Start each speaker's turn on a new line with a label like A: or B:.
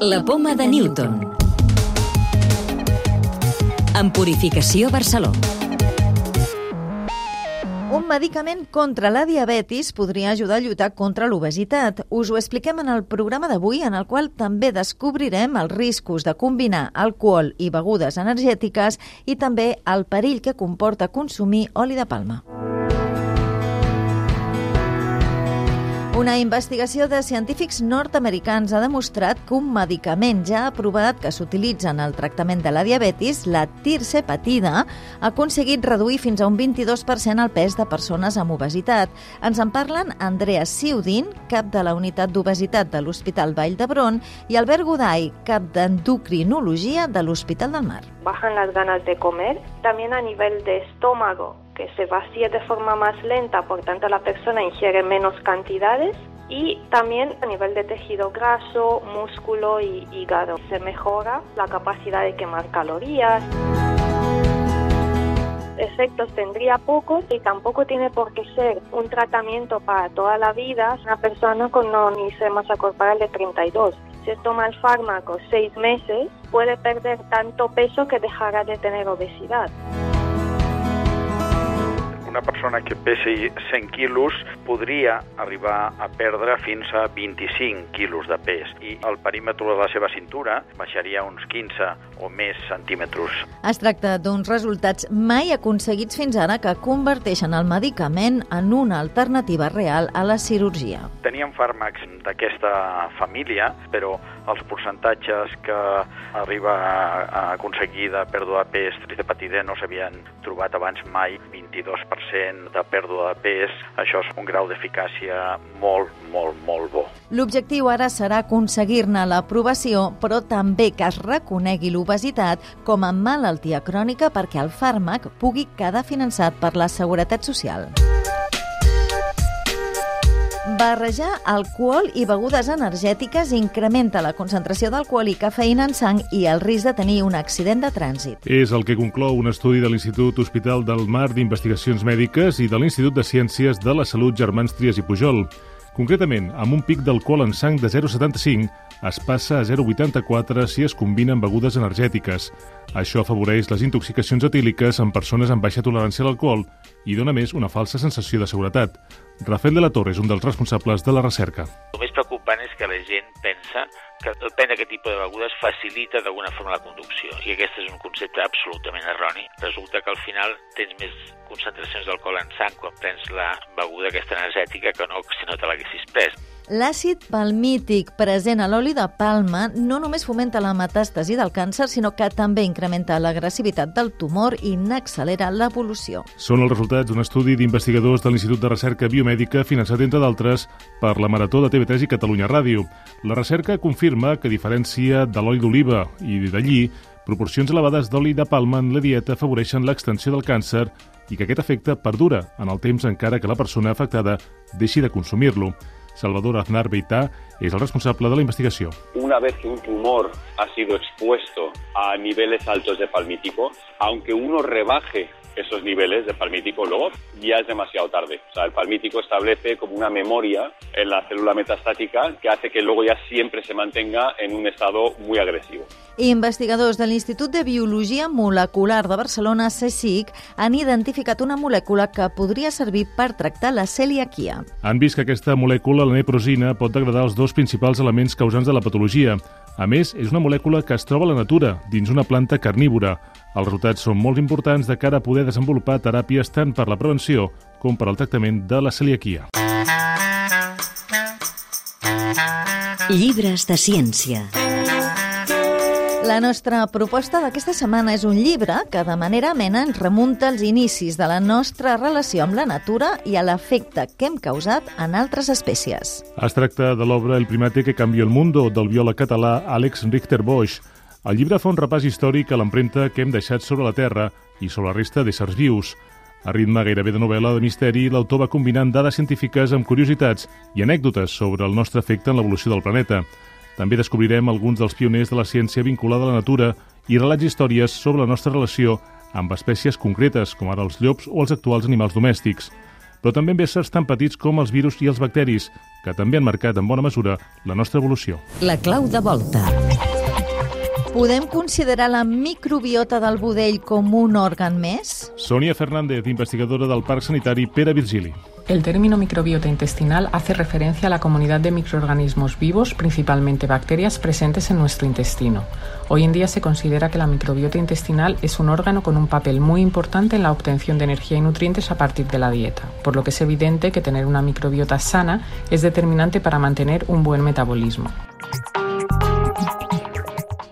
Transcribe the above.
A: La poma de Newton. En Purificació Barcelona.
B: Un medicament contra la diabetis podria ajudar a lluitar contra l'obesitat. Us ho expliquem en el programa d'avui, en el qual també descobrirem els riscos de combinar alcohol i begudes energètiques i també el perill que comporta consumir oli de palma. Una investigació de científics nord-americans ha demostrat que un medicament ja aprovat que s'utilitza en el tractament de la diabetis, la tirsepatida, ha aconseguit reduir fins a un 22% el pes de persones amb obesitat. Ens en parlen Andrea Siudin, cap de la unitat d'obesitat de l'Hospital Vall d'Hebron, i Albert Godai, cap d'endocrinologia de l'Hospital del Mar.
C: Bajan las ganas de comer, también a nivel de estómago que se vacía de forma más lenta, por tanto la persona ingiere menos cantidades y también a nivel de tejido graso, músculo y hígado. Se mejora la capacidad de quemar calorías. Efectos tendría pocos y tampoco tiene por qué ser un tratamiento para toda la vida. Una persona con índice masa corporal de 32 si toma el fármaco seis meses, puede perder tanto peso que dejará de tener obesidad.
D: Una persona que pesi 100 quilos podria arribar a perdre fins a 25 quilos de pes i el perímetre de la seva cintura baixaria uns 15 o més centímetres.
B: Es tracta d'uns resultats mai aconseguits fins ara que converteixen el medicament en una alternativa real a la cirurgia.
D: Teníem fàrmacs d'aquesta família, però els percentatges que arriba a aconseguir de pèrdua de pes trisepatide no s'havien trobat abans mai 22% 10% de pèrdua de pes, això és un grau d'eficàcia molt, molt, molt bo.
B: L'objectiu ara serà aconseguir-ne l'aprovació, però també que es reconegui l'obesitat com a malaltia crònica perquè el fàrmac pugui quedar finançat per la Seguretat Social. Barrejar alcohol i begudes energètiques incrementa la concentració d'alcohol i cafeïna en sang i el risc de tenir un accident de trànsit.
E: És el que conclou un estudi de l'Institut Hospital del Mar d'Investigacions Mèdiques i de l'Institut de Ciències de la Salut Germans Trias i Pujol. Concretament, amb un pic d'alcohol en sang de 0,75 es passa a 0,84 si es combinen begudes energètiques. Això afavoreix les intoxicacions etíliques en persones amb baixa tolerància a l'alcohol i dona més una falsa sensació de seguretat. Rafael de la Torre és un dels responsables de la recerca.
F: El més preocupant és que la gent pensa que el prendre aquest tipus de begudes facilita d'alguna forma la conducció i aquest és un concepte absolutament erroni. Resulta que al final tens més concentracions d'alcohol en sang quan prens la beguda aquesta energètica que no si no te l'haguessis pres.
B: L'àcid palmític present a l'oli de palma no només fomenta la metàstasi del càncer, sinó que també incrementa l'agressivitat del tumor i n'accelera l'evolució.
E: Són els resultats d'un estudi d'investigadors de l'Institut de Recerca Biomèdica finançat, entre d'altres, per la Marató de TV3 i Catalunya Ràdio. La recerca confirma que, diferència de l'oli d'oliva i d'allí, proporcions elevades d'oli de palma en la dieta afavoreixen l'extensió del càncer i que aquest efecte perdura en el temps encara que la persona afectada deixi de consumir-lo. Salvador Aznar Beitá es el responsable de la investigación.
G: Una vez que un tumor ha sido expuesto a niveles altos de palmítico, aunque uno rebaje esos niveles de palmítico, luego ya es demasiado tarde. O sea, el palmítico establece como una memoria en la célula metastática que hace que luego ya siempre se mantenga en un estado muy agresivo.
B: Investigadors de l'Institut de Biologia Molecular de Barcelona, CSIC, han identificat una molècula que podria servir per tractar la celiaquia.
E: Han vist que aquesta molècula, la neprosina, pot degradar els dos principals elements causants de la patologia. A més, és una molècula que es troba a la natura, dins una planta carnívora. Els resultats són molt importants de cara a poder desenvolupar teràpies tant per la prevenció com per al tractament de la celiaquia.
A: Llibres de ciència.
B: La nostra proposta d'aquesta setmana és un llibre que de manera amena ens remunta als inicis de la nostra relació amb la natura i a l'efecte que hem causat en altres espècies.
E: Es tracta de l'obra El primate que canvió el mundo del biòleg català Àlex Richter Bosch. El llibre fa un repàs històric a l'empremta que hem deixat sobre la Terra i sobre la resta d'éssers vius. A ritme gairebé de novel·la de misteri, l'autor va combinant dades científiques amb curiositats i anècdotes sobre el nostre efecte en l'evolució del planeta. També descobrirem alguns dels pioners de la ciència vinculada a la natura i relats històries sobre la nostra relació amb espècies concretes, com ara els llops o els actuals animals domèstics. però també amb éssers tan petits com els virus i els bacteris, que també han marcat en bona mesura la nostra evolució.
A: La clau de volta.
B: Podem considerar la microbiota del budell com un òrgan més?
E: Sònia Fernández, investigadora del Parc Sanitari Pere Virgili.
H: El término microbiota intestinal hace referencia a la comunidad de microorganismos vivos, principalmente bacterias, presentes en nuestro intestino. Hoy en día se considera que la microbiota intestinal es un órgano con un papel muy importante en la obtención de energía y nutrientes a partir de la dieta, por lo que es evidente que tener una microbiota sana es determinante para mantener un buen metabolismo.